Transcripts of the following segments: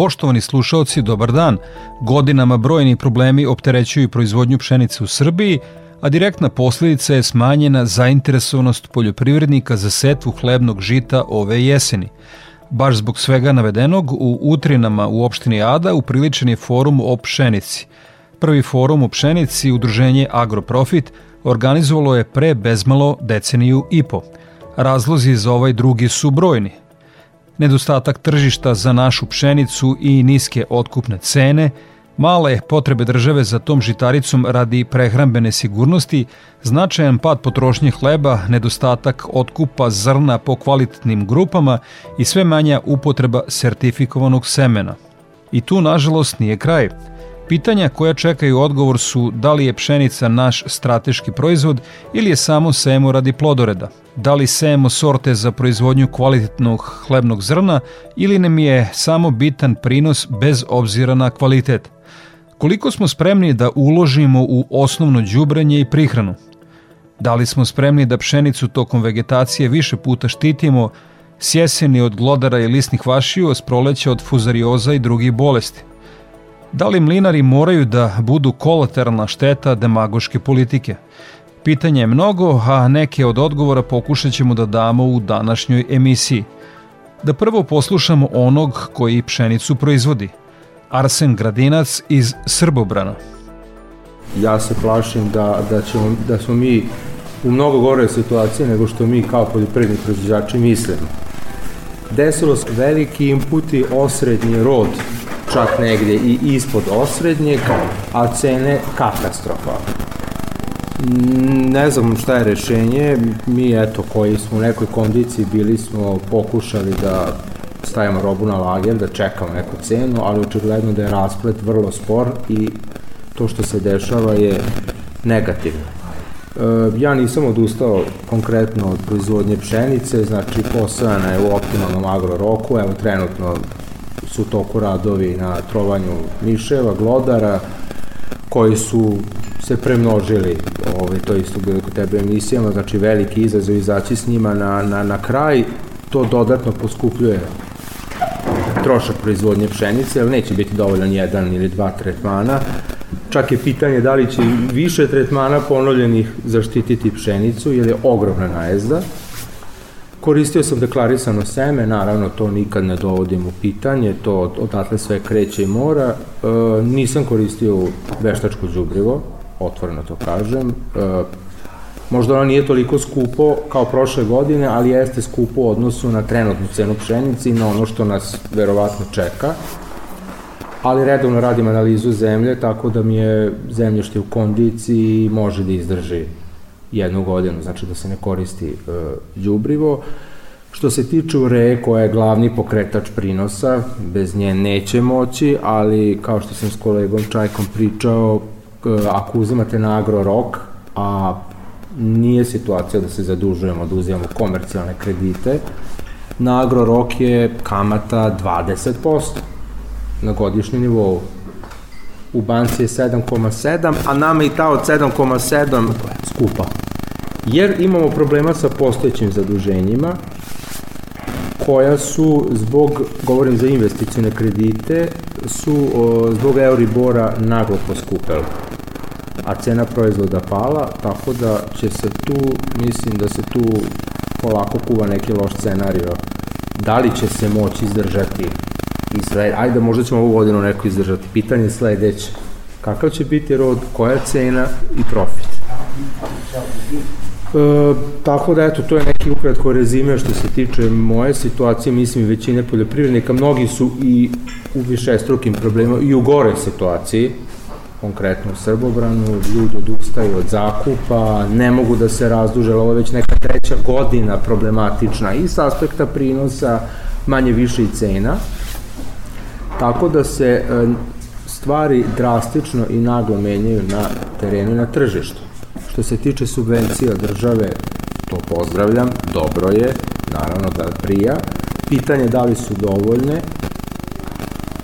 Poštovani slušalci, dobar dan. Godinama brojni problemi opterećuju proizvodnju pšenice u Srbiji, a direktna posljedica je smanjena zainteresovanost poljoprivrednika za setvu hlebnog žita ove jeseni. Baš zbog svega navedenog, u Utrinama u opštini Ada upriličen je forum o pšenici. Prvi forum o pšenici, udruženje Agroprofit, organizovalo je pre bezmalo deceniju i po. Razlozi za ovaj drugi su brojni – nedostatak tržišta za našu pšenicu i niske otkupne cene, male potrebe države za tom žitaricom radi prehrambene sigurnosti, značajan pad potrošnje hleba, nedostatak otkupa zrna po kvalitetnim grupama i sve manja upotreba sertifikovanog semena. I tu, nažalost, nije kraj. Pitanja koja čekaju odgovor su da li je pšenica naš strateški proizvod ili je samo semo radi plodoreda. Da li sejemo sorte za proizvodnju kvalitetnog hlebnog zrna ili nam je samo bitan prinos bez obzira na kvalitet. Koliko smo spremni da uložimo u osnovno đubrenje i prihranu? Da li smo spremni da pšenicu tokom vegetacije više puta štitimo, sjeseni od glodara i lisnih vašiju, s proleća od fuzarioza i drugih bolesti? Da li mlinari moraju da budu kolateralna šteta demagoške politike? Pitanje je mnogo, a neke od odgovora pokušat ćemo da damo u današnjoj emisiji. Da prvo poslušamo onog koji pšenicu proizvodi. Arsen Gradinac iz Srbobrana. Ja se plašim da, da, ćemo, da smo mi u mnogo gore situacije nego što mi kao poljoprivredni proizvođači mislimo. Desilo se veliki inputi osrednji rod čak negde i ispod osrednjeg, a cene katastrofalne. Ne znam šta je rešenje, mi eto koji smo u nekoj kondiciji bili smo pokušali da stavimo robu na lager, da čekamo neku cenu, ali očigledno da je rasplet vrlo spor i to što se dešava je negativno. E, ja nisam odustao konkretno od proizvodnje pšenice, znači posajana je u optimalnom agro roku, evo trenutno su toku radovi na trovanju miševa, glodara, koji su se premnožili, ovaj, to isto bilo kod tebe emisijama, znači veliki izazov izaći s njima na, na, na kraj, to dodatno poskupljuje trošak proizvodnje pšenice, ali neće biti dovoljan jedan ili dva tretmana. Čak je pitanje da li će više tretmana ponovljenih zaštititi pšenicu, jer je ogromna najezda. Koristio sam deklarisano seme, naravno to nikad ne dovodim u pitanje, to odatle sve kreće i mora. E, nisam koristio veštačko džubrivo, otvoreno to kažem. E, možda ono nije toliko skupo kao prošle godine, ali jeste skupo u odnosu na trenutnu cenu pšenice i na ono što nas verovatno čeka. Ali redovno radim analizu zemlje, tako da mi je zemlješte u kondiciji i može da izdrži jednu godinu, znači da se ne koristi e, đubrivo. Što se tiče ureje koja je glavni pokretač prinosa, bez nje neće moći, ali kao što sam s kolegom Čajkom pričao, e, ako uzimate na agro rok, a nije situacija da se zadužujemo, da uzimamo komercijalne kredite, na agro rok je kamata 20% na godišnjem nivou u banci je 7,7, a nama i ta od 7,7 skupa. Jer imamo problema sa postojećim zaduženjima, koja su zbog, govorim za investicijone kredite, su o, zbog Euribora naglo poskupela a cena proizvoda pala, tako da će se tu, mislim da se tu polako kuva neki loš scenario. Da li će se moći izdržati Izrael, ajde možda ćemo ovu godinu neko izdržati. Pitanje je sledeće, kakav će biti rod, koja cena i profit? E, tako da eto, to je neki ukratko rezime što se tiče moje situacije, mislim većine poljoprivrednika, mnogi su i u višestrukim problemima i u gore situaciji, konkretno u Srbobranu, ljudi odustaju od zakupa, ne mogu da se razduže, ovo je već neka treća godina problematična i s aspekta prinosa, manje više i cena, tako da se e, stvari drastično i naglo menjaju na terenu i na tržištu. Što se tiče subvencija države, to pozdravljam, dobro je, naravno da prija. Pitanje da li su dovoljne,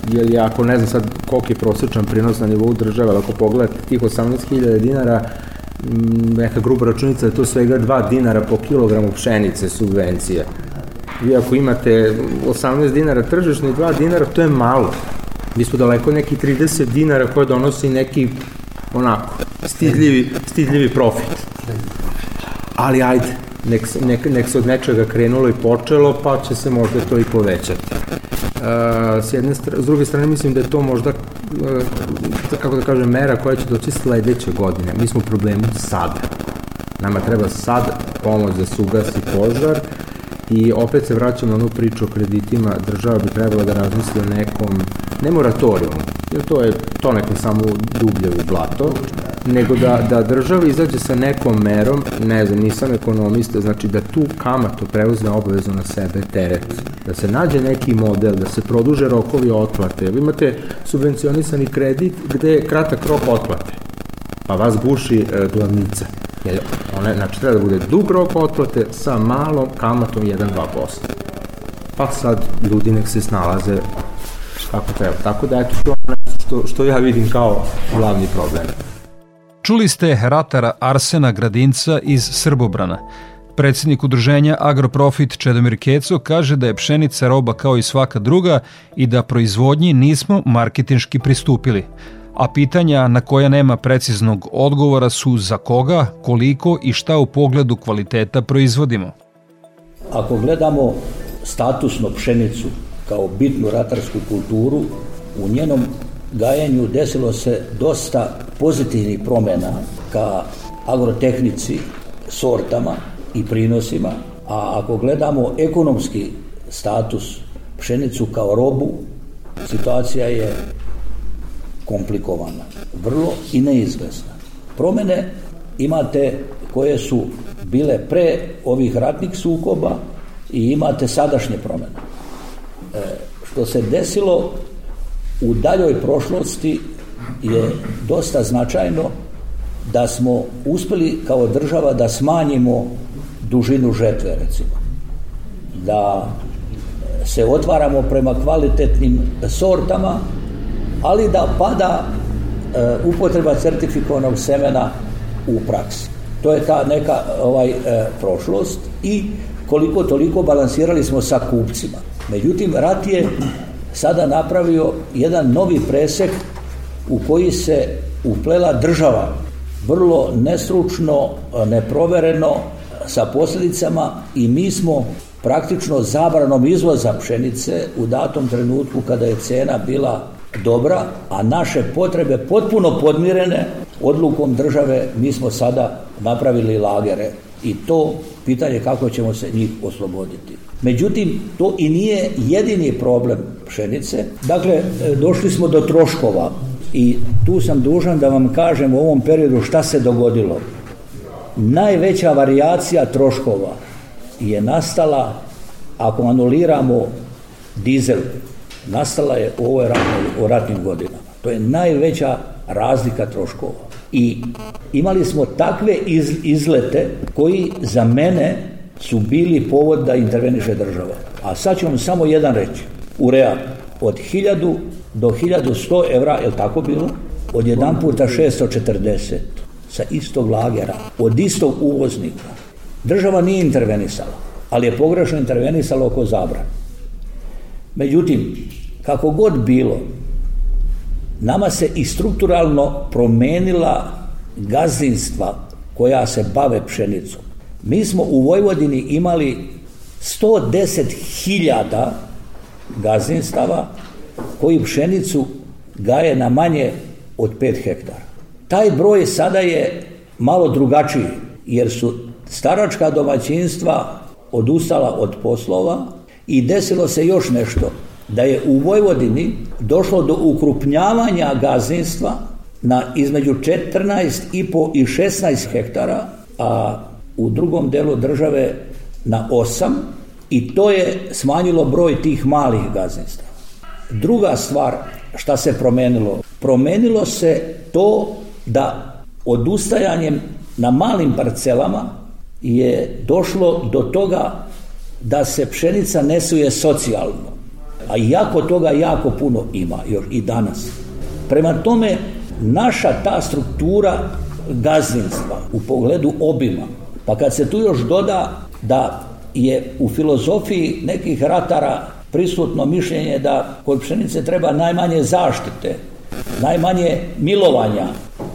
jer ja ako ne znam sad koliko je prosječan prinos na nivou države, ali ako pogledate tih 18.000 dinara, neka gruba računica je to svega 2 dinara po kilogramu pšenice subvencije. Vi ako imate 18 dinara tržišno i 2 dinara, to je malo. Mi smo daleko neki 30 dinara koje donosi neki onako, stidljivi, stidljivi profit. Ali ajde, nek, nek, nek se od nečega krenulo i počelo, pa će se možda to i povećati. Uh, s, jedne strane, s druge strane mislim da je to možda uh, kako da kažem mera koja će doći sledeće godine. Mi smo u problemu sada. Nama treba sad pomoć da se ugasi požar i opet se vraćamo na onu priču o kreditima. Država bi trebala da razmisli o nekom, ne moratorijumu, jer to je to neko samo dublje u blato, nego da, da država izađe sa nekom merom, ne znam, nisam ekonomista, znači da tu kamatu preuzme obavezu na sebe teret, da se nađe neki model, da se produže rokovi otplate. Vi imate subvencionisani kredit gde je kratak rok otplate, pa vas guši e, glavnica. Jer one, znači, treba da bude dug rok otplate sa malom kamatom 1-2%. Pa sad ljudi nek se snalaze kako treba. Tako da, eto, to što, što ja vidim kao glavni problem. Čuli ste ratara Arsena Gradinca iz Srbobrana. Predsednik udruženja Agroprofit Čedomir Keco kaže da je pšenica roba kao i svaka druga i da proizvodnji nismo marketinški pristupili. A pitanja na koja nema preciznog odgovora su za koga, koliko i šta u pogledu kvaliteta proizvodimo. Ako gledamo statusno pšenicu kao bitnu ratarsku kulturu, u njenom gajanju desilo se dosta pozitivnih promena ka agrotehnici, sortama i prinosima, a ako gledamo ekonomski status pšenicu kao robu, situacija je komplikovana, vrlo i neizvesna. Promene imate koje su bile pre ovih ratnih sukoba i imate sadašnje promene. E, što se desilo u daljoj prošlosti je dosta značajno da smo uspeli kao država da smanjimo dužinu žetve recimo da se otvaramo prema kvalitetnim sortama ali da pada e, upotreba certifikovanog semena u praksi. To je ta neka ovaj e, prošlost i koliko toliko balansirali smo sa kupcima. Međutim rat je sada napravio jedan novi presek u koji se uplela država. Vrlo nestručno, neprovereno sa posljedicama i mi smo praktično zabranom izvoza pšenice u datom trenutku kada je cena bila dobra, a naše potrebe potpuno podmirene odlukom države mi smo sada napravili lagere i to pitanje kako ćemo se njih osloboditi. Međutim, to i nije jedini problem pšenice. Dakle, došli smo do troškova i tu sam dužan da vam kažem u ovom periodu šta se dogodilo. Najveća varijacija troškova je nastala, ako anuliramo dizel, nastala je u ovoj ratnoj, u ratnim godinama. To je najveća razlika troškova. I imali smo takve iz, izlete koji za mene su bili povod da interveniše država. A sad ću vam samo jedan reći. U real, od 1000 do 1100 evra, je li tako bilo? Od jedan puta 640 sa istog lagera, od istog uvoznika. Država nije intervenisala, ali je pogrešno intervenisala oko zabra. Međutim, kako god bilo, nama se i strukturalno promenila gazdinstva koja se bave pšenicom. Mi smo u Vojvodini imali 110.000 gazdinstava koji pšenicu gaje na manje od 5 hektara. Taj broj sada je malo drugačiji. jer su staračka domaćinstva odustala od poslova i desilo se još nešto, da je u Vojvodini došlo do ukrupnjavanja gazdinstva na između 14,5 i 16 hektara, a u drugom delu države na 8 i to je smanjilo broj tih malih gazdinstva. Druga stvar šta se promenilo? Promenilo se to da odustajanjem na malim parcelama je došlo do toga da se pšenica nesuje socijalno. A jako toga jako puno ima još i danas. Prema tome, naša ta struktura gazdinstva u pogledu obima, pa kad se tu još doda da je u filozofiji nekih ratara prisutno mišljenje da kod pšenice treba najmanje zaštite, najmanje milovanja,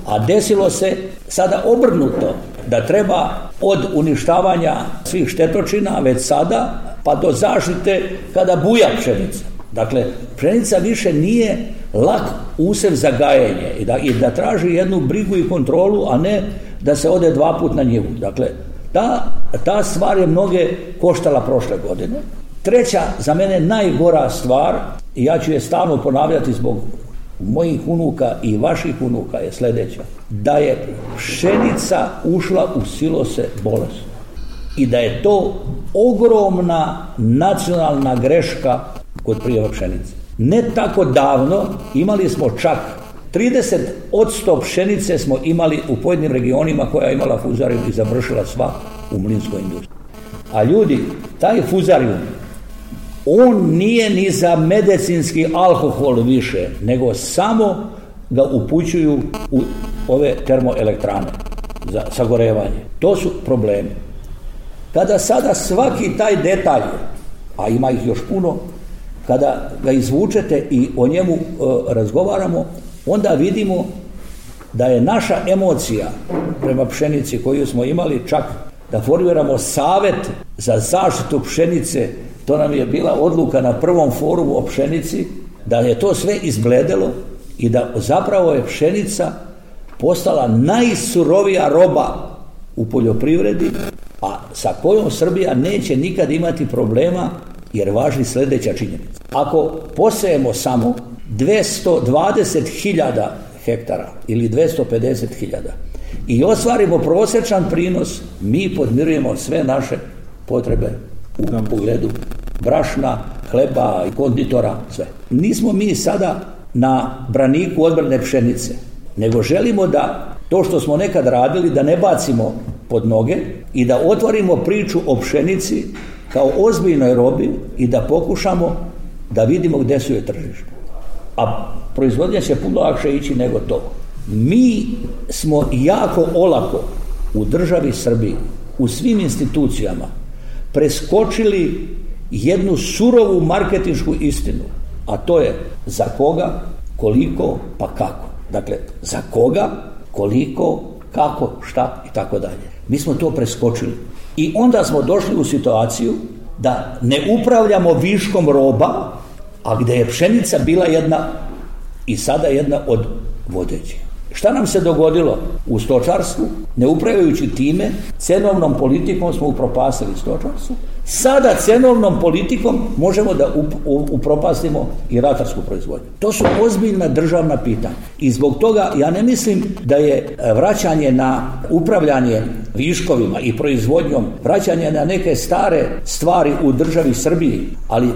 a desilo se sada obrnuto da treba od uništavanja svih štetočina već sada pa do zaštite kada buja pšenica. Dakle, pšenica više nije lak usev za gajenje i da, i da traži jednu brigu i kontrolu, a ne da se ode dva put na njivu. Dakle, ta, ta stvar je mnoge koštala prošle godine. Treća, za mene najgora stvar, i ja ću je stalno ponavljati zbog mojih unuka i vaših unuka je sledeća. Da je pšenica ušla u silose bolest. I da je to ogromna nacionalna greška kod prijeva pšenice. Ne tako davno imali smo čak 30 od 100 pšenice smo imali u pojedinim regionima koja je imala fuzarium i završila sva u mlinskoj industriji. A ljudi, taj fuzarium on nije ni za medicinski alkohol više, nego samo ga upućuju u ove termoelektrane za sagorevanje. To su problemi. Kada sada svaki taj detalj, a ima ih još puno, kada ga izvučete i o njemu e, razgovaramo, onda vidimo da je naša emocija prema pšenici koju smo imali čak da formiramo savet za zaštitu pšenice to nam je bila odluka na prvom forumu o pšenici, da je to sve izbledelo i da zapravo je pšenica postala najsurovija roba u poljoprivredi, a sa kojom Srbija neće nikad imati problema jer važi sledeća činjenica. Ako posejemo samo 220.000 hektara ili 250.000 i ostvarimo prosječan prinos, mi podmirujemo sve naše potrebe u pogledu brašna, hleba i konditora, sve. Nismo mi sada na braniku odbrane pšenice, nego želimo da to što smo nekad radili, da ne bacimo pod noge i da otvorimo priču o pšenici kao ozbiljnoj robi i da pokušamo da vidimo gde su je tržište. A proizvodnja će puno lakše ići nego to. Mi smo jako olako u državi Srbiji, u svim institucijama, preskočili jednu surovu marketinšku istinu, a to je za koga, koliko, pa kako. Dakle, za koga, koliko, kako, šta i tako dalje. Mi smo to preskočili. I onda smo došli u situaciju da ne upravljamo viškom roba, a gde je pšenica bila jedna i sada jedna od vodećih. Šta nam se dogodilo u stočarstvu? Ne upravljajući time, cenovnom politikom smo upropastili stočarstvo. Sada cenovnom politikom možemo da upropastimo i ratarsku proizvodnju. To su ozbiljna državna pitanja. I zbog toga ja ne mislim da je vraćanje na upravljanje viškovima i proizvodnjom, vraćanje na neke stare stvari u državi Srbiji, ali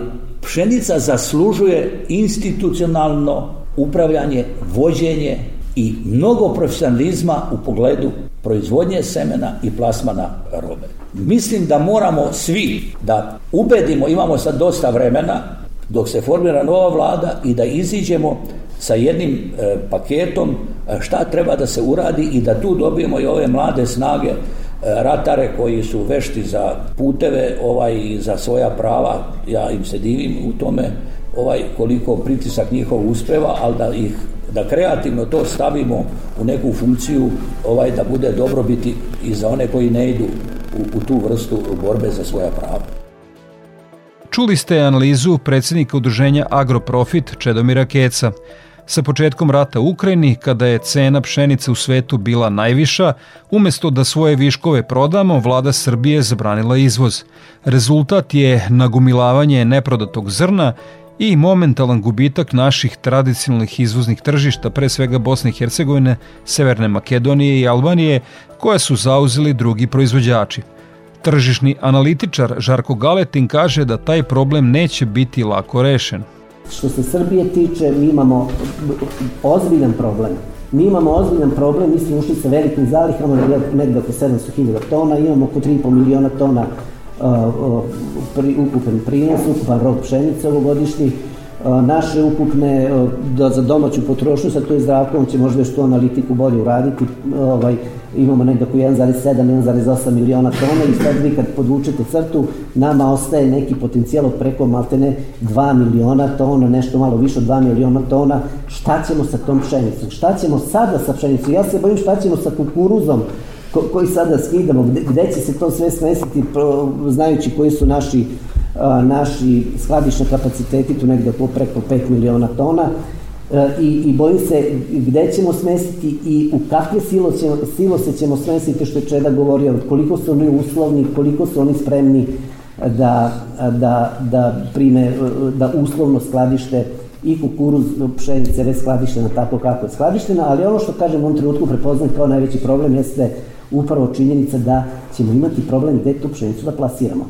pšenica zaslužuje institucionalno upravljanje, vođenje i mnogo profesionalizma u pogledu proizvodnje semena i plasmana robe. Mislim da moramo svi da ubedimo, imamo sad dosta vremena dok se formira nova vlada i da iziđemo sa jednim e, paketom e, šta treba da se uradi i da tu dobijemo i ove mlade snage e, ratare koji su vešti za puteve ovaj i za svoja prava ja im se divim u tome ovaj koliko pritisak njihov uspeva ali da ih da kreativno to stavimo u neku funkciju ovaj da bude dobrobiti i za one koji ne idu u, u tu vrstu borbe za svoja prava. Čuli ste analizu predsednika udruženja Agroprofit Čedomira Keca. Sa početkom rata u Ukrajini, kada je cena pšenice u svetu bila najviša, umesto da svoje viškove prodamo, vlada Srbije zabranila izvoz. Rezultat je nagumilavanje neprodatog zrna i momentalan gubitak naših tradicionalnih izvoznih tržišta, pre svega Bosne i Hercegovine, Severne Makedonije i Albanije, koje su zauzeli drugi proizvođači. Tržišni analitičar Žarko Galetin kaže da taj problem neće biti lako rešen. Što se Srbije tiče, mi imamo ozbiljan problem. Mi imamo ozbiljan problem, mi smo ušli sa velikim zalihama, negde oko 700.000 tona, imamo oko 3,5 miliona tona pri, ukupan prinos, ukupan rok pšenice ovogodišnji, naše ukupne da za domaću potrošnju, sa to je zdravkom će možda još tu analitiku bolje uraditi, ovaj, imamo negde oko 1,7, 1,8 miliona tona i sad vi kad podvučete crtu, nama ostaje neki potencijal od preko maltene 2 miliona tona, nešto malo više od 2 miliona tona, šta ćemo sa tom pšenicom? Šta ćemo sada sa pšenicom? Ja se bojim šta ćemo sa kukuruzom, ko, koji sada skidamo, gde, gde će se to sve smestiti, znajući koji su naši, a, naši skladišni kapaciteti, tu negde po preko 5 miliona tona, a, i, i bojim se gde ćemo smestiti i u kakve silo ćemo, silose ćemo smestiti, što je Čeda govorio, koliko su oni uslovni, koliko su oni spremni da, da, da prime, da uslovno skladište i kukuruz, pšenice, već skladištena tako kako je skladištena, ali ono što kažem u ovom trenutku prepoznam kao najveći problem jeste upravo činjenica da ćemo imati problem gde tu pšenicu da plasiramo.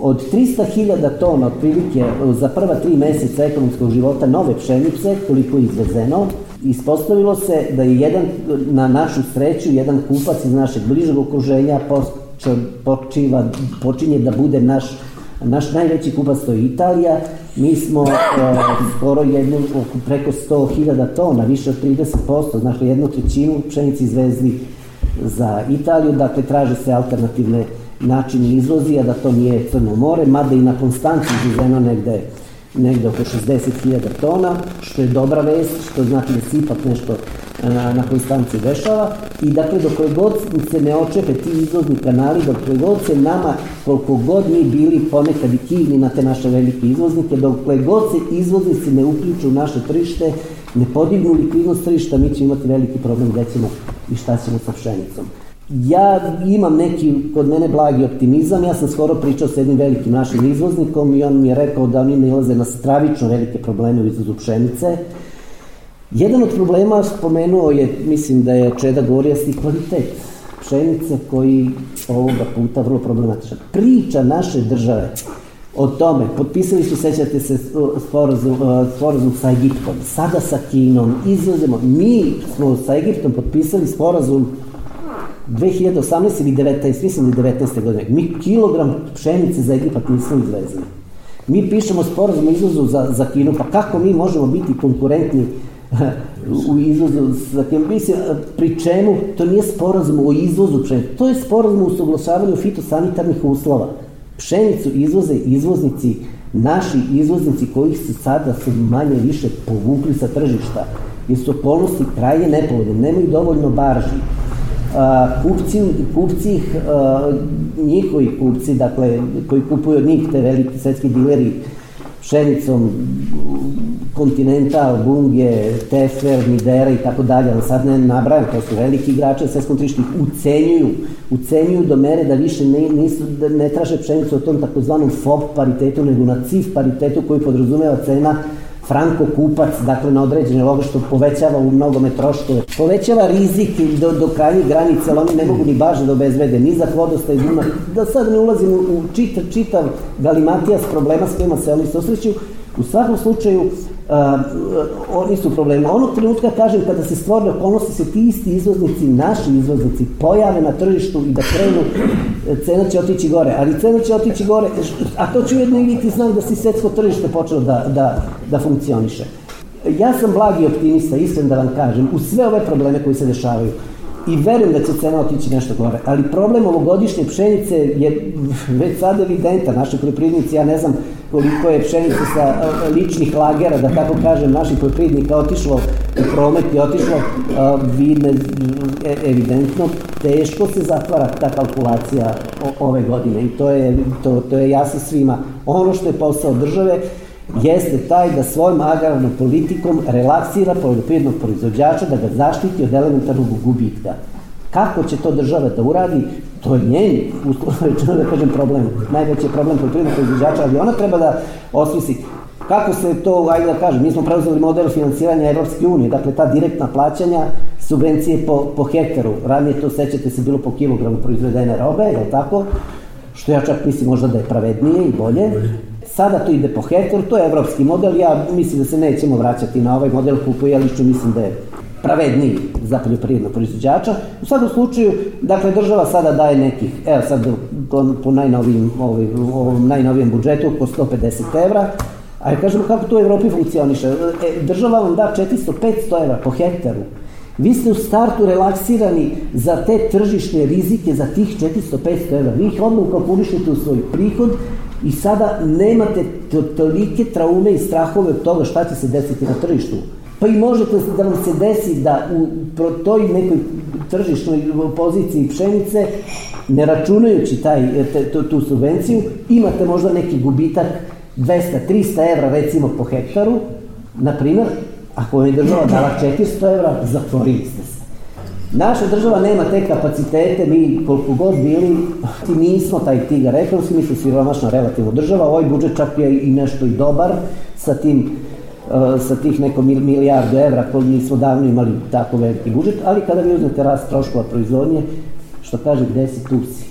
Od 300.000 tona otprilike za prva tri meseca ekonomskog života nove pšenice, koliko je izvezeno, ispostavilo se da je jedan, na našu sreću, jedan kupac iz našeg bližeg okruženja počiva, počinje da bude naš Naš najveći kupac to je Italija, mi smo uh, skoro jednu, preko 100.000 tona, više od 30%, znači jednu trećinu pšenici izvezli za Italiju, dakle traže se alternativne načine izvozi, da to nije Crno more, mada i na Konstanci izvezeno negde, negde oko 60.000 tona, što je dobra vest, što znači da se ipak nešto na, na Konstanci dešava. I dakle dok god se ne očepe ti izvozni kanali, dok god se nama, koliko god mi bili ponekad i kivni na te naše velike izvoznike, dok god se izvoznici ne uključu u naše tržište, ne podignu likvidnost tržišta, mi ćemo imati veliki problem ćemo i šta ćemo sa pšenicom. Ja imam neki kod mene blagi optimizam, ja sam skoro pričao sa jednim velikim našim izvoznikom i on mi je rekao da oni nalaze na stravično velike probleme u izvozu pšenice. Jedan od problema spomenuo je, mislim da je Čeda Gorijasti kvalitet pšenice koji ovoga puta vrlo problematičan. Priča naše države o tome, potpisali su, sećate se, sporazum, sporazum sa Egiptom, sada sa Kinom, izvozimo, mi smo sa Egiptom potpisali sporazum 2018 ili 19, mislim da 19. godine, mi kilogram pšenice za Egipat nismo izvezli. Mi pišemo sporazum o izvozu za, za Kinu, pa kako mi možemo biti konkurentni u izvozu sa Kinom? Mislim, pri čemu to nije sporazum o izvozu pšenice, to je sporazum o usoglašavanju fitosanitarnih uslova. Pšenicu izvoze izvoznici, naši izvoznici kojih se sada su manje više povukli sa tržišta, jer su okolnosti krajnje nepovodne, nemaju dovoljno barži. A, kupci, kupci a, njihovi kupci, dakle, koji kupuju od njih te veliki svetski dileri, pšenicom, Continental, Bunge, Tefer, Midera i tako dalje, ali sad ne nabrajam, to su veliki igrači na svetskom ucenjuju, ucenjuju do mere da više ne, nisu, da ne traže pšenicu o tom takozvanom FOB paritetu, nego na CIF paritetu koji podrazumeva cena franko kupac, dakle na određene logo što povećava u mnogome troškove, povećava rizik do, do krajnjih granica, ali oni ne mogu ni baš da obezvede, ni za vodostaj, zuma, da sad ne ulazim u čitav, čitav galimatijas problema s kojima se oni susreću, u svakom slučaju oni su problemi. Onog trenutka, kažem, kada se stvore okolnosti, se ti isti izvoznici, naši izvoznici, pojave na tržištu i da krenu, cena će otići gore. Ali cena će otići gore, a to će ujedno i znak da si svetsko tržište počelo da, da, da funkcioniše. Ja sam blagi optimista, iskren da vam kažem, u sve ove probleme koji se dešavaju i verujem da će cena otići nešto gore, ali problem ovogodišnje pšenice je već sad evidenta, naši poljoprivrednici, ja ne znam koliko je pšenice sa ličnih lagera, da tako kažem, naših poljoprivrednika otišlo u promet i otišlo vidne, e, evidentno, teško se zatvara ta kalkulacija ove godine i to je, to, to je jasno svima. Ono što je posao države, jeste taj da svojom agrarnom politikom relaksira poljoprivrednog proizvođača da ga zaštiti od elementarnog gubitka. Kako će to država da uradi, to je njen, rečeno da kažem, problem. Najveći je problem poljoprivrednog proizvođača, ali ona treba da osmisli kako se to, ajde da kažem, mi smo preuzeli model finansiranja Evropske unije, dakle ta direktna plaćanja, subvencije po, po hektaru, ranije to sećate se bilo po kilogramu proizvedene robe, je li tako? Što ja čak mislim možda da je pravednije i bolje. Sada to ide po hektaru, to je evropski model, ja mislim da se nećemo vraćati na ovaj model kupu, ja lično mislim da je pravedniji za poljoprivrednog proizvođača. U svakom slučaju, dakle, država sada daje nekih, evo sad po najnovijim, ovaj, ovom najnovijem budžetu, oko 150 evra, a ja kažemo kako to u Evropi funkcioniše. E, država vam da 400-500 evra po hektaru. Vi ste u startu relaksirani za te tržišne rizike, za tih 400-500 evra. Vi ih odmah ukalkulišete u svoj prihod i sada nemate tolike traume i strahove od toga šta će se desiti na tržištu. Pa i možete da vam se desi da u toj nekoj tržišnoj poziciji pšenice, ne računajući taj, te, tu subvenciju, imate možda neki gubitak 200-300 evra recimo po hektaru, na primjer, ako je država dala 400 evra, zatvorili ste se. Naša država nema te kapacitete, mi koliko god bili, ti nismo taj tigar ekonomski, mi smo siromašna relativno država, ovaj budžet čak je i nešto i dobar sa tim uh, sa tih neko milijardu evra koji nismo davno imali tako veliki budžet, ali kada vi uzmete rast troškova proizvodnje, što kaže gde si tu si.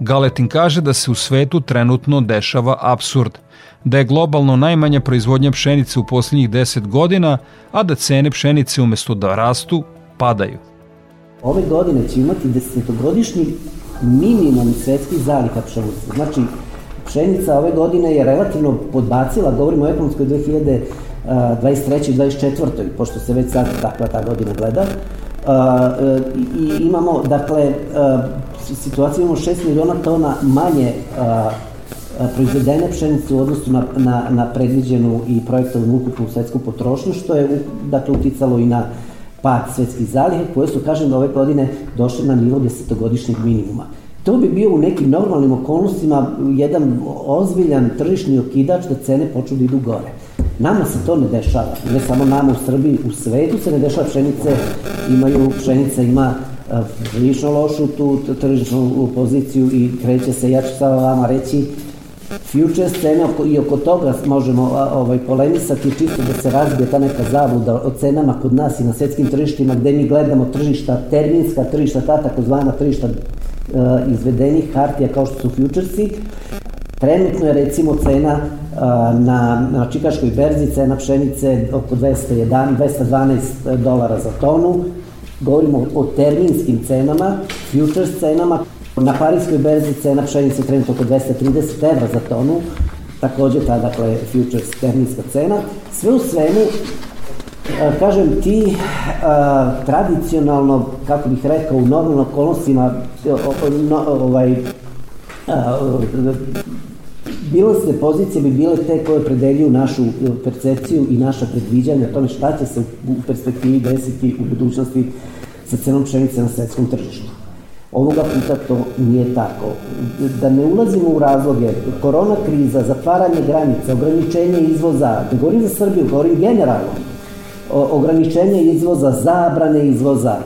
Galetin kaže da se u svetu trenutno dešava absurd, da je globalno najmanja proizvodnja pšenice u poslednjih 10 godina, a da cene pšenice umesto da rastu, padaju. Ove godine će imati desetogodišnji minimum svetskih zalika pšenice. Znači, pšenica ove godine je relativno podbacila, govorimo o ekonomskoj 2023. i 24. pošto se već sad takva ta godina gleda. I imamo, dakle, situaciju imamo 6 miliona tona manje proizvedene pšenice u odnosu na, na, na predviđenu i projektovanu ukupnu svetsku potrošnju, što je dakle uticalo i na pad svetskih zalihe, koje su, kažem, ove godine došle na nivo desetogodišnjeg minimuma. To bi bio u nekim normalnim okolnostima jedan ozbiljan tržišni okidač da cene počnu da idu gore. Nama se to ne dešava, ne samo nama u Srbiji, u svetu se ne dešava pšenice, imaju, pšenica ima prilično lošu tu tržišnu poziciju i kreće se, ja ću sada vama reći, future scena i oko toga možemo ovaj, polemisati čisto da se razbije ta neka zabluda o cenama kod nas i na svetskim tržištima gde mi gledamo tržišta, terminska tržišta, ta takozvana tržišta uh, izvedenih hartija kao što su futuresi. Trenutno je recimo cena uh, na, na Čikaškoj berzi, cena pšenice oko 201, 212 dolara za tonu. Govorimo o terminskim cenama, futures cenama Na Parijskoj berzi cena pšenice trenutno oko 230 evra za tonu, takođe ta, dakle, futures terminska cena. Sve u svemu, kažem ti, tradicionalno, kako bih rekao, u normalnim okolnostima, ovaj, bilosne pozicije bi bile te koje predeljuju našu percepciju i naša predviđanja o tome šta će se u perspektivi desiti u budućnosti sa cenom pšenice na svetskom tržištu. Ovoga puta to nije tako. Da ne ulazimo u razloge, korona kriza, zatvaranje granica, ograničenje izvoza, ne govorim za Srbiju, govorim generalno, ograničenje izvoza, zabrane izvoza,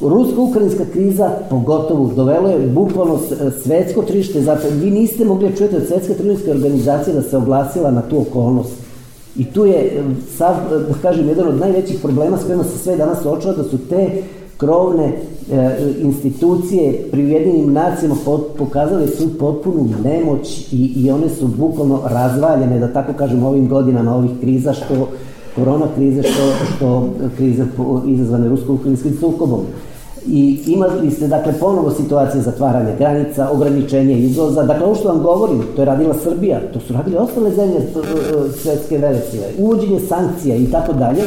Rusko-ukrajinska kriza pogotovo dovelo je bukvalno svetsko tržište, zato vi niste mogli čujeti od svetske tržiške organizacije da se oglasila na tu okolnost. I tu je, sav, da kažem, jedan od najvećih problema s kojima se sve danas očeva, da su te krovne institucije pri Ujedinim nacijama pokazale su potpunu nemoć i, i one su bukvalno razvaljene, da tako kažem, ovim godinama ovih kriza, što korona krize, što, što krize izazvane rusko-ukrajinskim sukobom. I imali ste, dakle, ponovo situacije zatvaranja granica, ograničenje izvoza. Dakle, ovo što vam govorim, to je radila Srbija, to su radile ostale zemlje e, e, svetske velesile. Uvođenje sankcija i tako dalje.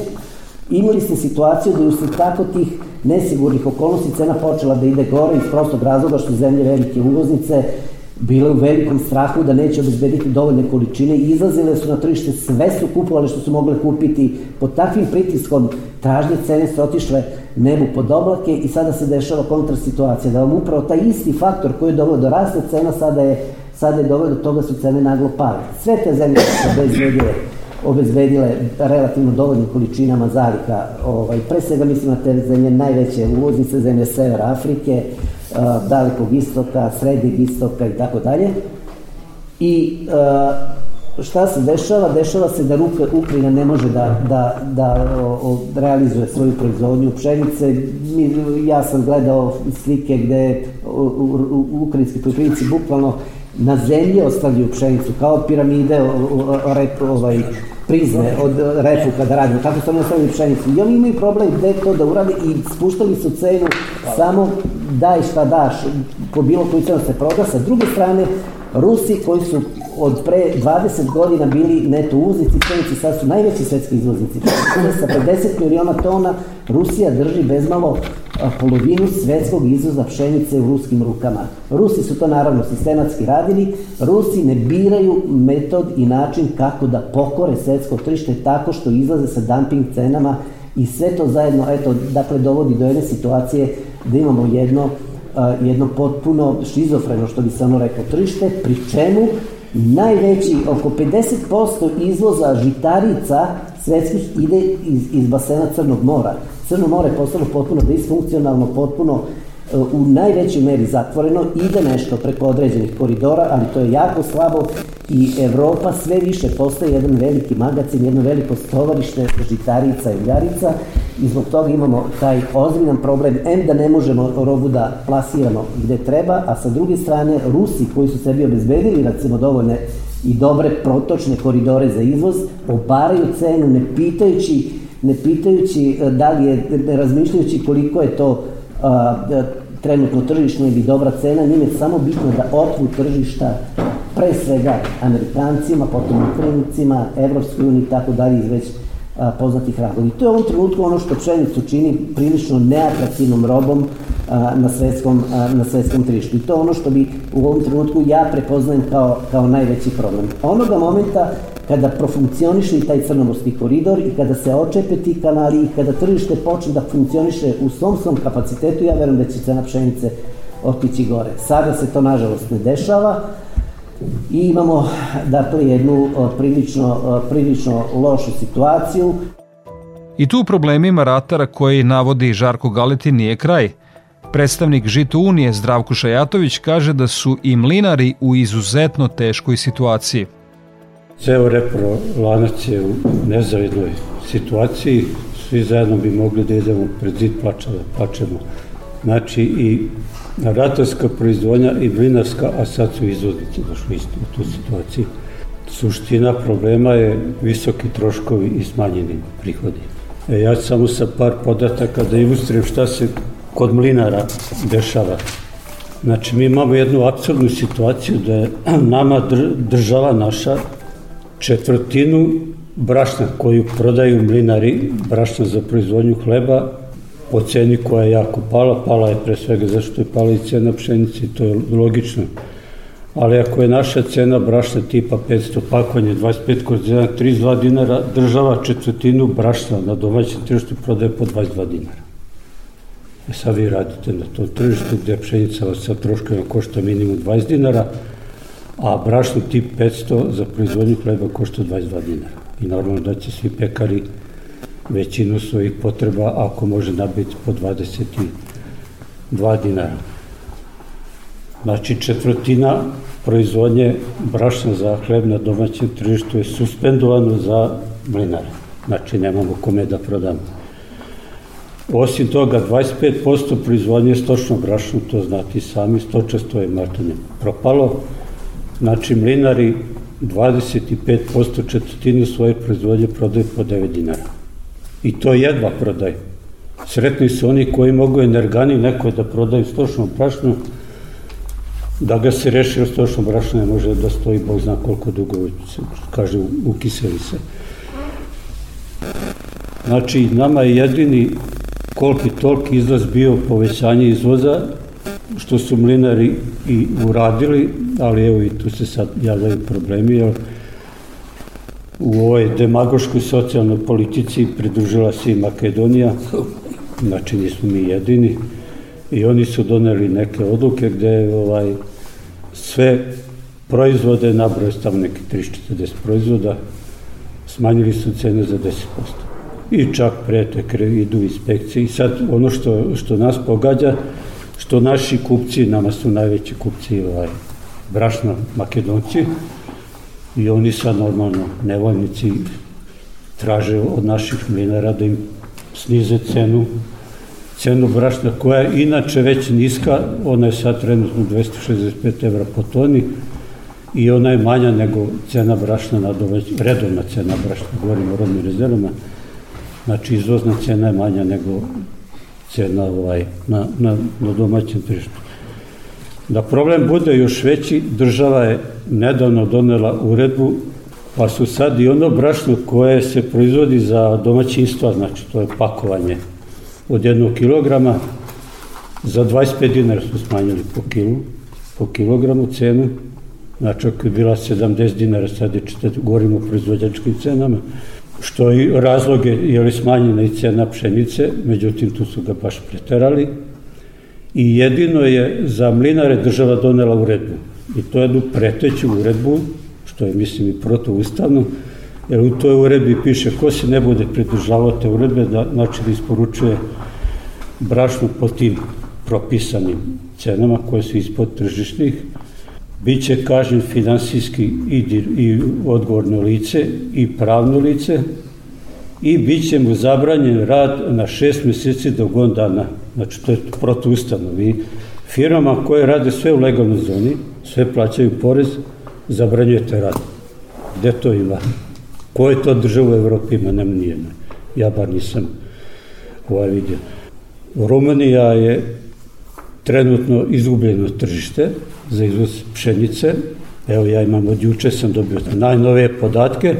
Imali ste situaciju da usled tako tih nesigurnih okolnosti cena počela da ide gore iz prostog razloga što zemlje velike uvoznice bile u velikom strahu da neće obezbediti dovoljne količine i izlazile su na tržište, sve su kupovali što su mogle kupiti. Pod takvim pritiskom tražnje cene su otišle nebu pod oblake i sada se dešava kontra situacija, da vam upravo taj isti faktor koji je doveo do rasta cena sada je sada je doveo do toga su cene naglo pale. Sve te zemlje su obezbedile, obezbedile relativno dovoljnim količinama zalika. Ovaj, pre svega mislim na te zemlje najveće uvoznice, zemlje Severa Afrike, dalekog istoka, srednjeg istoka i tako dalje. I šta se dešava? Dešava se da Ruka, Ukrajina ne može da, da, da o, realizuje svoju proizvodnju pšenice. Mi, ja sam gledao slike gde u, u, ukrajinski poljoprivrednici bukvalno na zemlji ostavljaju pšenicu, kao piramide rep, ovaj, prizme od repu kada radimo, kako su oni ostavljaju pšenicu. I oni imaju problem gde to da uradi i spuštali su cenu samo daj šta daš, po bilo koju cenu se proda. Sa druge strane, Rusi koji su od pre 20 godina bili neto uvoznici pšenice, sad su najveći svetski izvoznici. Sa 50 miliona tona Rusija drži bezmalo polovinu svetskog izvoza pšenice u ruskim rukama. Rusi su to naravno sistematski radili. Rusi ne biraju metod i način kako da pokore svetsko tržište tako što izlaze sa dumping cenama i sve to zajedno, eto, dakle, dovodi do jedne situacije da imamo jedno jedno potpuno šizofreno, što bi se ono rekao, tržište, pri čemu najveći, oko 50% izvoza žitarica svetskih ide iz, iz basena Crnog mora. Crno more je postalo potpuno disfunkcionalno, potpuno u najvećoj meri zatvoreno, ide nešto preko određenih koridora, ali to je jako slabo i Evropa sve više postaje jedan veliki magacin, jedno veliko stovarište žitarica i uljarica i zbog toga imamo taj ozbiljan problem, em da ne možemo robu da plasiramo gde treba, a sa druge strane Rusi koji su sebi obezbedili recimo dovoljne i dobre protočne koridore za izvoz, obaraju cenu ne pitajući ne pitajući e, da li je, razmišljajući koliko je to a, trenutno tržišno ili dobra cena, njim je samo bitno da otvu tržišta pre svega Amerikancima, potom Ukrajinicima, Evropskoj uniji i tako dalje iz već a, poznatih razloga. I to je u ovom trenutku ono što pšenicu čini prilično neatraktivnom robom a, na svetskom, a, na svetskom tržištu. I to je ono što bi u ovom trenutku ja prepoznajem kao, kao najveći problem. Onoga momenta kada profunkcioniše i taj crnomorski koridor i kada se očepe ti kanali i kada tržište počne da funkcioniše u svom svom kapacitetu, ja verujem da će cena pšenice otići gore. Sada se to nažalost ne dešava i imamo dakle jednu prilično, prilično lošu situaciju. I tu problemima ratara koji navodi Žarko Galeti nije kraj. Predstavnik Žito Unije Zdravko Šajatović kaže da su i mlinari u izuzetno teškoj situaciji. Ceo repro lanac je u nezavidnoj situaciji, svi zajedno bi mogli da idemo pred zid plača, da plačemo. Znači i ratarska proizvodnja i mlinarska, a sad su izvoznici došli isto u tu situaciju. Suština problema je visoki troškovi i smanjeni prihodi. E, ja samo sa par podataka da ilustrujem šta se kod mlinara dešava. Znači, mi imamo jednu absurdnu situaciju da je nama država naša četvrtinu brašna koju prodaju mlinari, brašna za proizvodnju hleba, po ceni koja je jako pala, pala je pre svega zašto je pala i cena pšenice, to je logično. Ali ako je naša cena brašna tipa 500 pakovanje, 25 kroz 1, 32 dinara, država četvrtinu brašna na domaćem tržištu prodaje po 22 dinara. E sad vi radite na tom tržištu gde pšenica sa troškovima košta minimum 20 dinara, a brašno tip 500 za proizvodnju hleba košta 22 dinara. I normalno da će svi pekari većinu svojih potreba, ako može nabiti po 22 dinara. Znači četvrtina proizvodnje brašna za hleb na domaćem tržištu je suspendovano za mlinare. Znači nemamo kome da prodamo. Osim toga, 25% proizvodnje stočno brašno, to znati sami, stočastvo je martanje propalo, Znači, mlinari 25% četvrtinu svoje proizvodnje prodaju po 9 dinara. I to jedva prodaju. Sretni su oni koji mogu energani neko da prodaju stočno brašno, da ga se reši od stočno brašno ne može da stoji, Bog zna koliko dugo, kaže, ukiseli se. Znači, nama je jedini koliki toliki izlaz bio povećanje izvoza, što su mlinari i uradili, ali evo i tu se sad javljaju problemi, jer u ovoj demagoškoj socijalnoj politici pridružila se i Makedonija, znači nismo mi jedini, i oni su doneli neke odluke gde ovaj, sve proizvode, nabroj stav neki 340 proizvoda, smanjili su cene za 10%. I čak prete idu inspekcije. I sad ono što, što nas pogađa, što naši kupci, nama su najveći kupci ovaj, brašna makedonci, i oni sad normalno nevoljnici traže od naših mlinara da im snize cenu cenu brašna koja je inače već niska, ona je sad trenutno 265 evra po toni i ona je manja nego cena brašna na doveć, redovna cena brašna, govorimo o rodnim rezervama, znači izvozna cena je manja nego cena ovaj, na, na, na domaćem tržištu. Da problem bude još veći, država je nedavno donela uredbu, pa su sad i ono brašno koje se proizvodi za domaćinstva, znači to je pakovanje od jednog kilograma, za 25 dinara su smanjili po kilu, po kilogramu cenu, znači ako je bila 70 dinara, sad je 40, govorimo o proizvođačkim cenama, što i razloge je li smanjena i cena pšenice, međutim tu su ga baš preterali, i jedino je za mlinare država donela uredbu. I to je jednu preteću uredbu, što je, mislim, i protoustavno, jer u toj uredbi piše ko se ne bude pridržavao te uredbe, da, znači da isporučuje brašnu po tim propisanim cenama koje su ispod tržišnih, biće kažnjen finansijski i, i odgovorno lice i pravno lice i bit će mu zabranjen rad na šest meseci do godin dana. Znači, to je protuustavno. Vi firmama koje rade sve u legalnoj zoni, sve plaćaju porez, zabranjujete rad. Gde to ima? Koje to država u Evropi ima? Nema nijedna. Ja bar nisam ovaj vidio. Rumunija je trenutno izgubljeno tržište za izvoz pšenice. Evo ja imam od juče sam dobio najnovije podatke.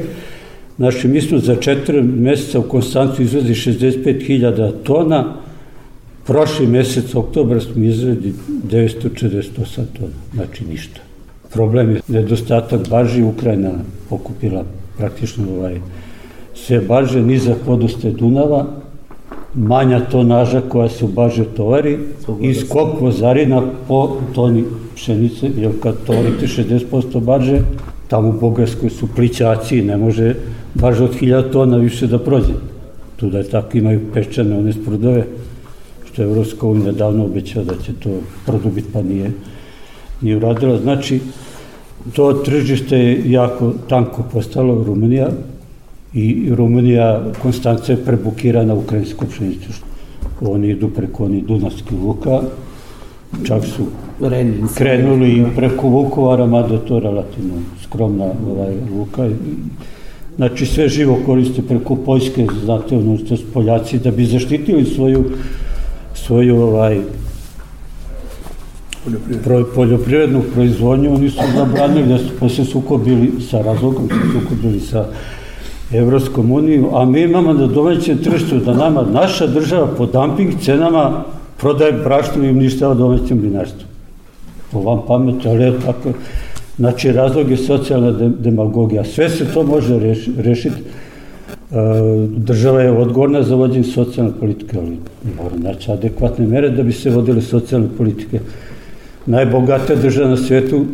Znači, mi smo za četiri meseca u Konstancu izvezi 65.000 tona, prošli mesec, oktobra, smo izvedi 948 tona, znači ništa. Problem je nedostatak barži, Ukrajina pokupila praktično ovaj, sve barže, nizak podoste Dunava, manja tonaža koja se u barže tovari i skok vozarina po toni pšenice, jer kad tovarite 60% barže, tamo u Bogarskoj su plićaci, ne može baš od 1000 tona više da prođe. Tu da je tako imaju pečane one sprudove, što je Evropska unija davno obećala da će to produbiti, pa nije, nije uradila. Znači, to tržište je jako tanko postalo Rumunija i Rumunija Konstanca je prebukirana ukrajinsku pšenicu. Oni idu preko oni Dunavskih luka, čak su krenuli preko Vukovara, mada to relativno skromna ovaj, luka. Znači sve živo koriste preko Poljske, znate, ono što su Poljaci, da bi zaštitili svoju, svoju ovaj, pro, poljoprivrednu proizvodnju, oni su zabranili da su posle sukobili sa razlogom, su sukobili sa Evropskom uniju, a mi imamo na domaćem tržištu da nama naša država po dumping cenama prodaje brašnu i uništava domaćem mlinarstvu. Po vam pametu, ali je tako. Znači, razlog je socijalna demagogija. Sve se to može reš, rešiti. E, država je odgovorna za vođenje socijalne politike, ali mora naći adekvatne mere da bi se vodile socijalne politike. Najbogata država na svetu,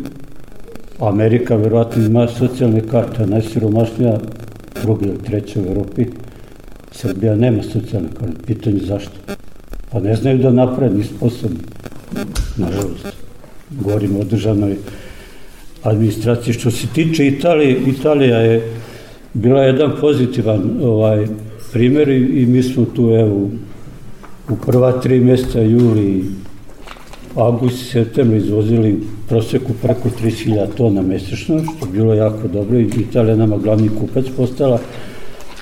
Amerika verovatno ima socijalne karte, najsiromašnija druga ili treća u Evropi, Srbija nema socijalne karte. Pitanje zašto? Pa ne znaju da naprave, ni sposobni. Nažalost. Govorimo o državnoj administraciji. Što se tiče Italije, Italija je bila jedan pozitivan ovaj primer i, mi smo tu evo u prva tri meseca juli avgust i september izvozili proseku preko 30.000 tona mesečno, što je bilo jako dobro i Italija nama glavni kupac postala,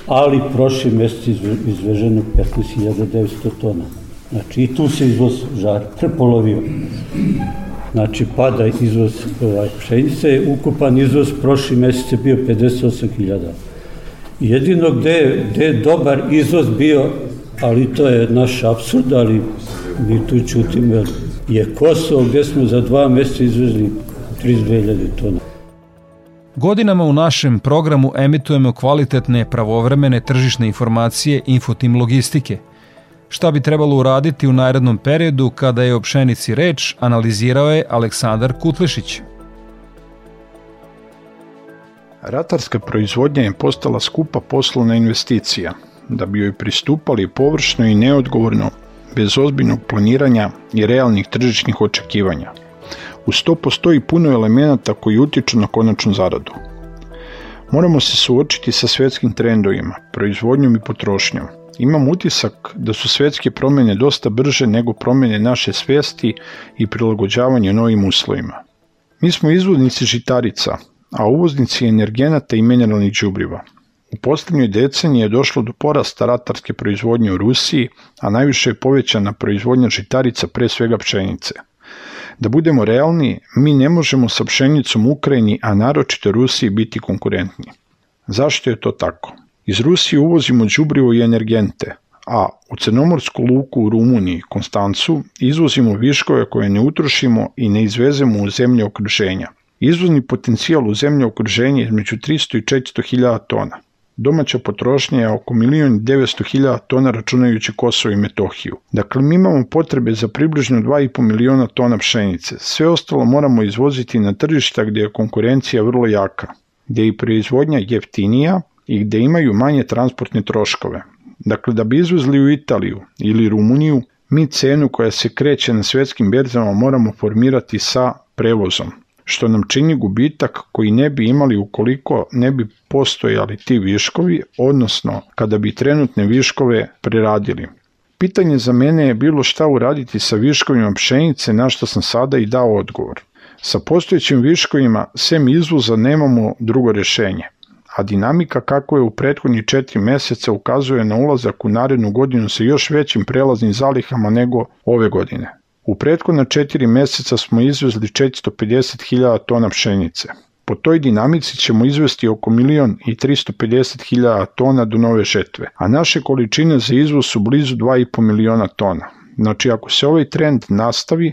ali prošli mesec izveženo 15.900 tona. Znači i tu se izvoz žar prepolovio. Znači pada izvoz ovaj, pšenice, ukupan izvoz prošli mesec je bio 58.000. Jedino gde, gde je dobar izvoz bio, ali to je naš absurd, ali mi tu čutimo, je Kosovo gde smo za dva meseca izvezli 32.000 tona. Godinama u našem programu emitujemo kvalitetne pravovremene tržišne informacije Infotim logistike. Šta bi trebalo uraditi u narednom periodu kada je o pšenici reč, analizirao je Aleksandar Kutlešić. Ratarska proizvodnja je postala skupa poslovna investicija, da bi joj pristupali površno i neodgovorno, bez ozbiljnog planiranja i realnih tržišnih očekivanja. Uz to postoji puno elemenata koji utiču na konačnu zaradu. Moramo se suočiti sa svetskim trendovima, proizvodnjom i potrošnjom. Imam utisak da su svetske promjene dosta brže nego promjene naše svesti i prilagođavanje novim uslovima. Mi smo izvoznici žitarica, a uvoznici energenata i mineralnih đubriva. U posljednjoj deceniji je došlo do porasta ratarske proizvodnje u Rusiji, a najviše je povećana proizvodnja žitarica, pre svega pšenice. Da budemo realni, mi ne možemo sa pšenicom Ukrajini, a naročito Rusiji, biti konkurentni. Zašto je to tako? Iz Rusije uvozimo đubrivo i energente, a u Crnomorsku luku u Rumuniji, Konstancu, izvozimo viškove koje ne utrošimo i ne izvezemo u zemlje okruženja. Izvozni potencijal u zemlje okruženja je između 300 i 400 hiljada tona. Domaća potrošnja je oko 1.900.000 tona računajući Kosovo i Metohiju. Dakle, mi imamo potrebe za približno 2,5 miliona tona pšenice. Sve ostalo moramo izvoziti na tržišta gdje je konkurencija vrlo jaka, gdje je i proizvodnja jeftinija i gdje imaju manje transportne troškove. Dakle, da bi izvezli u Italiju ili Rumuniju, mi cenu koja se kreće na svjetskim berzama moramo formirati sa prevozom što nam čini gubitak koji ne bi imali ukoliko ne bi postojali ti viškovi, odnosno kada bi trenutne viškove preradili. Pitanje za mene je bilo šta uraditi sa viškovima pšenice, na što sam sada i dao odgovor. Sa postojećim viškovima, sem izvoza, nemamo drugo rješenje, a dinamika kako je u prethodnih četiri mjeseca ukazuje na ulazak u narednu godinu sa još većim prelaznim zalihama nego ove godine. U prethodna četiri mjeseca smo izvezli 450.000 tona pšenice. Po toj dinamici ćemo izvesti oko milion i 350.000 tona do nove žetve, a naše količine za izvoz su blizu 2,5 miliona tona. Znači ako se ovaj trend nastavi,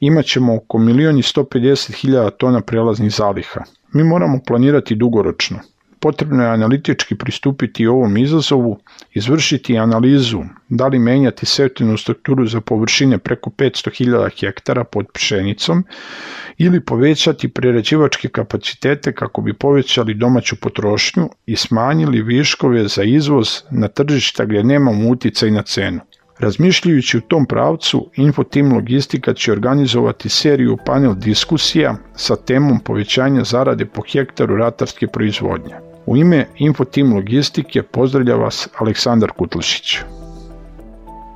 imat ćemo oko milion i 150.000 tona prelaznih zaliha. Mi moramo planirati dugoročno potrebno je analitički pristupiti ovom izazovu, izvršiti analizu da li menjati setvenu strukturu za površine preko 500.000 hektara pod pšenicom ili povećati prerađivačke kapacitete kako bi povećali domaću potrošnju i smanjili viškove za izvoz na tržišta gdje nemamo utjecaj na cenu. Razmišljajući u tom pravcu, Infotim Logistika će organizovati seriju panel diskusija sa temom povećanja zarade po hektaru ratarske proizvodnje. U ime Infotim Logistike pozdravlja vas Aleksandar Kutlišić.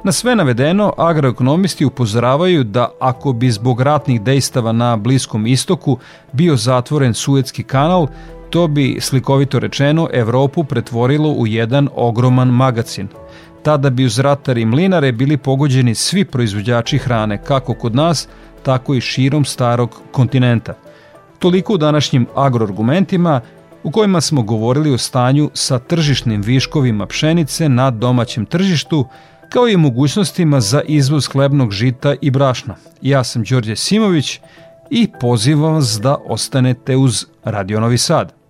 Na sve navedeno, agroekonomisti upozoravaju da ako bi zbog ratnih dejstava na Bliskom istoku bio zatvoren Suetski kanal, to bi, slikovito rečeno, Evropu pretvorilo u jedan ogroman magacin. Tada bi uz ratare i mlinare bili pogođeni svi proizvođači hrane, kako kod nas, tako i širom starog kontinenta. Toliko u današnjim agroargumentima, u kojima smo govorili o stanju sa tržišnim viškovima pšenice na domaćem tržištu, kao i mogućnostima za izvoz hlebnog žita i brašna. Ja sam Đorđe Simović i pozivam vas da ostanete uz Radio Novi Sad.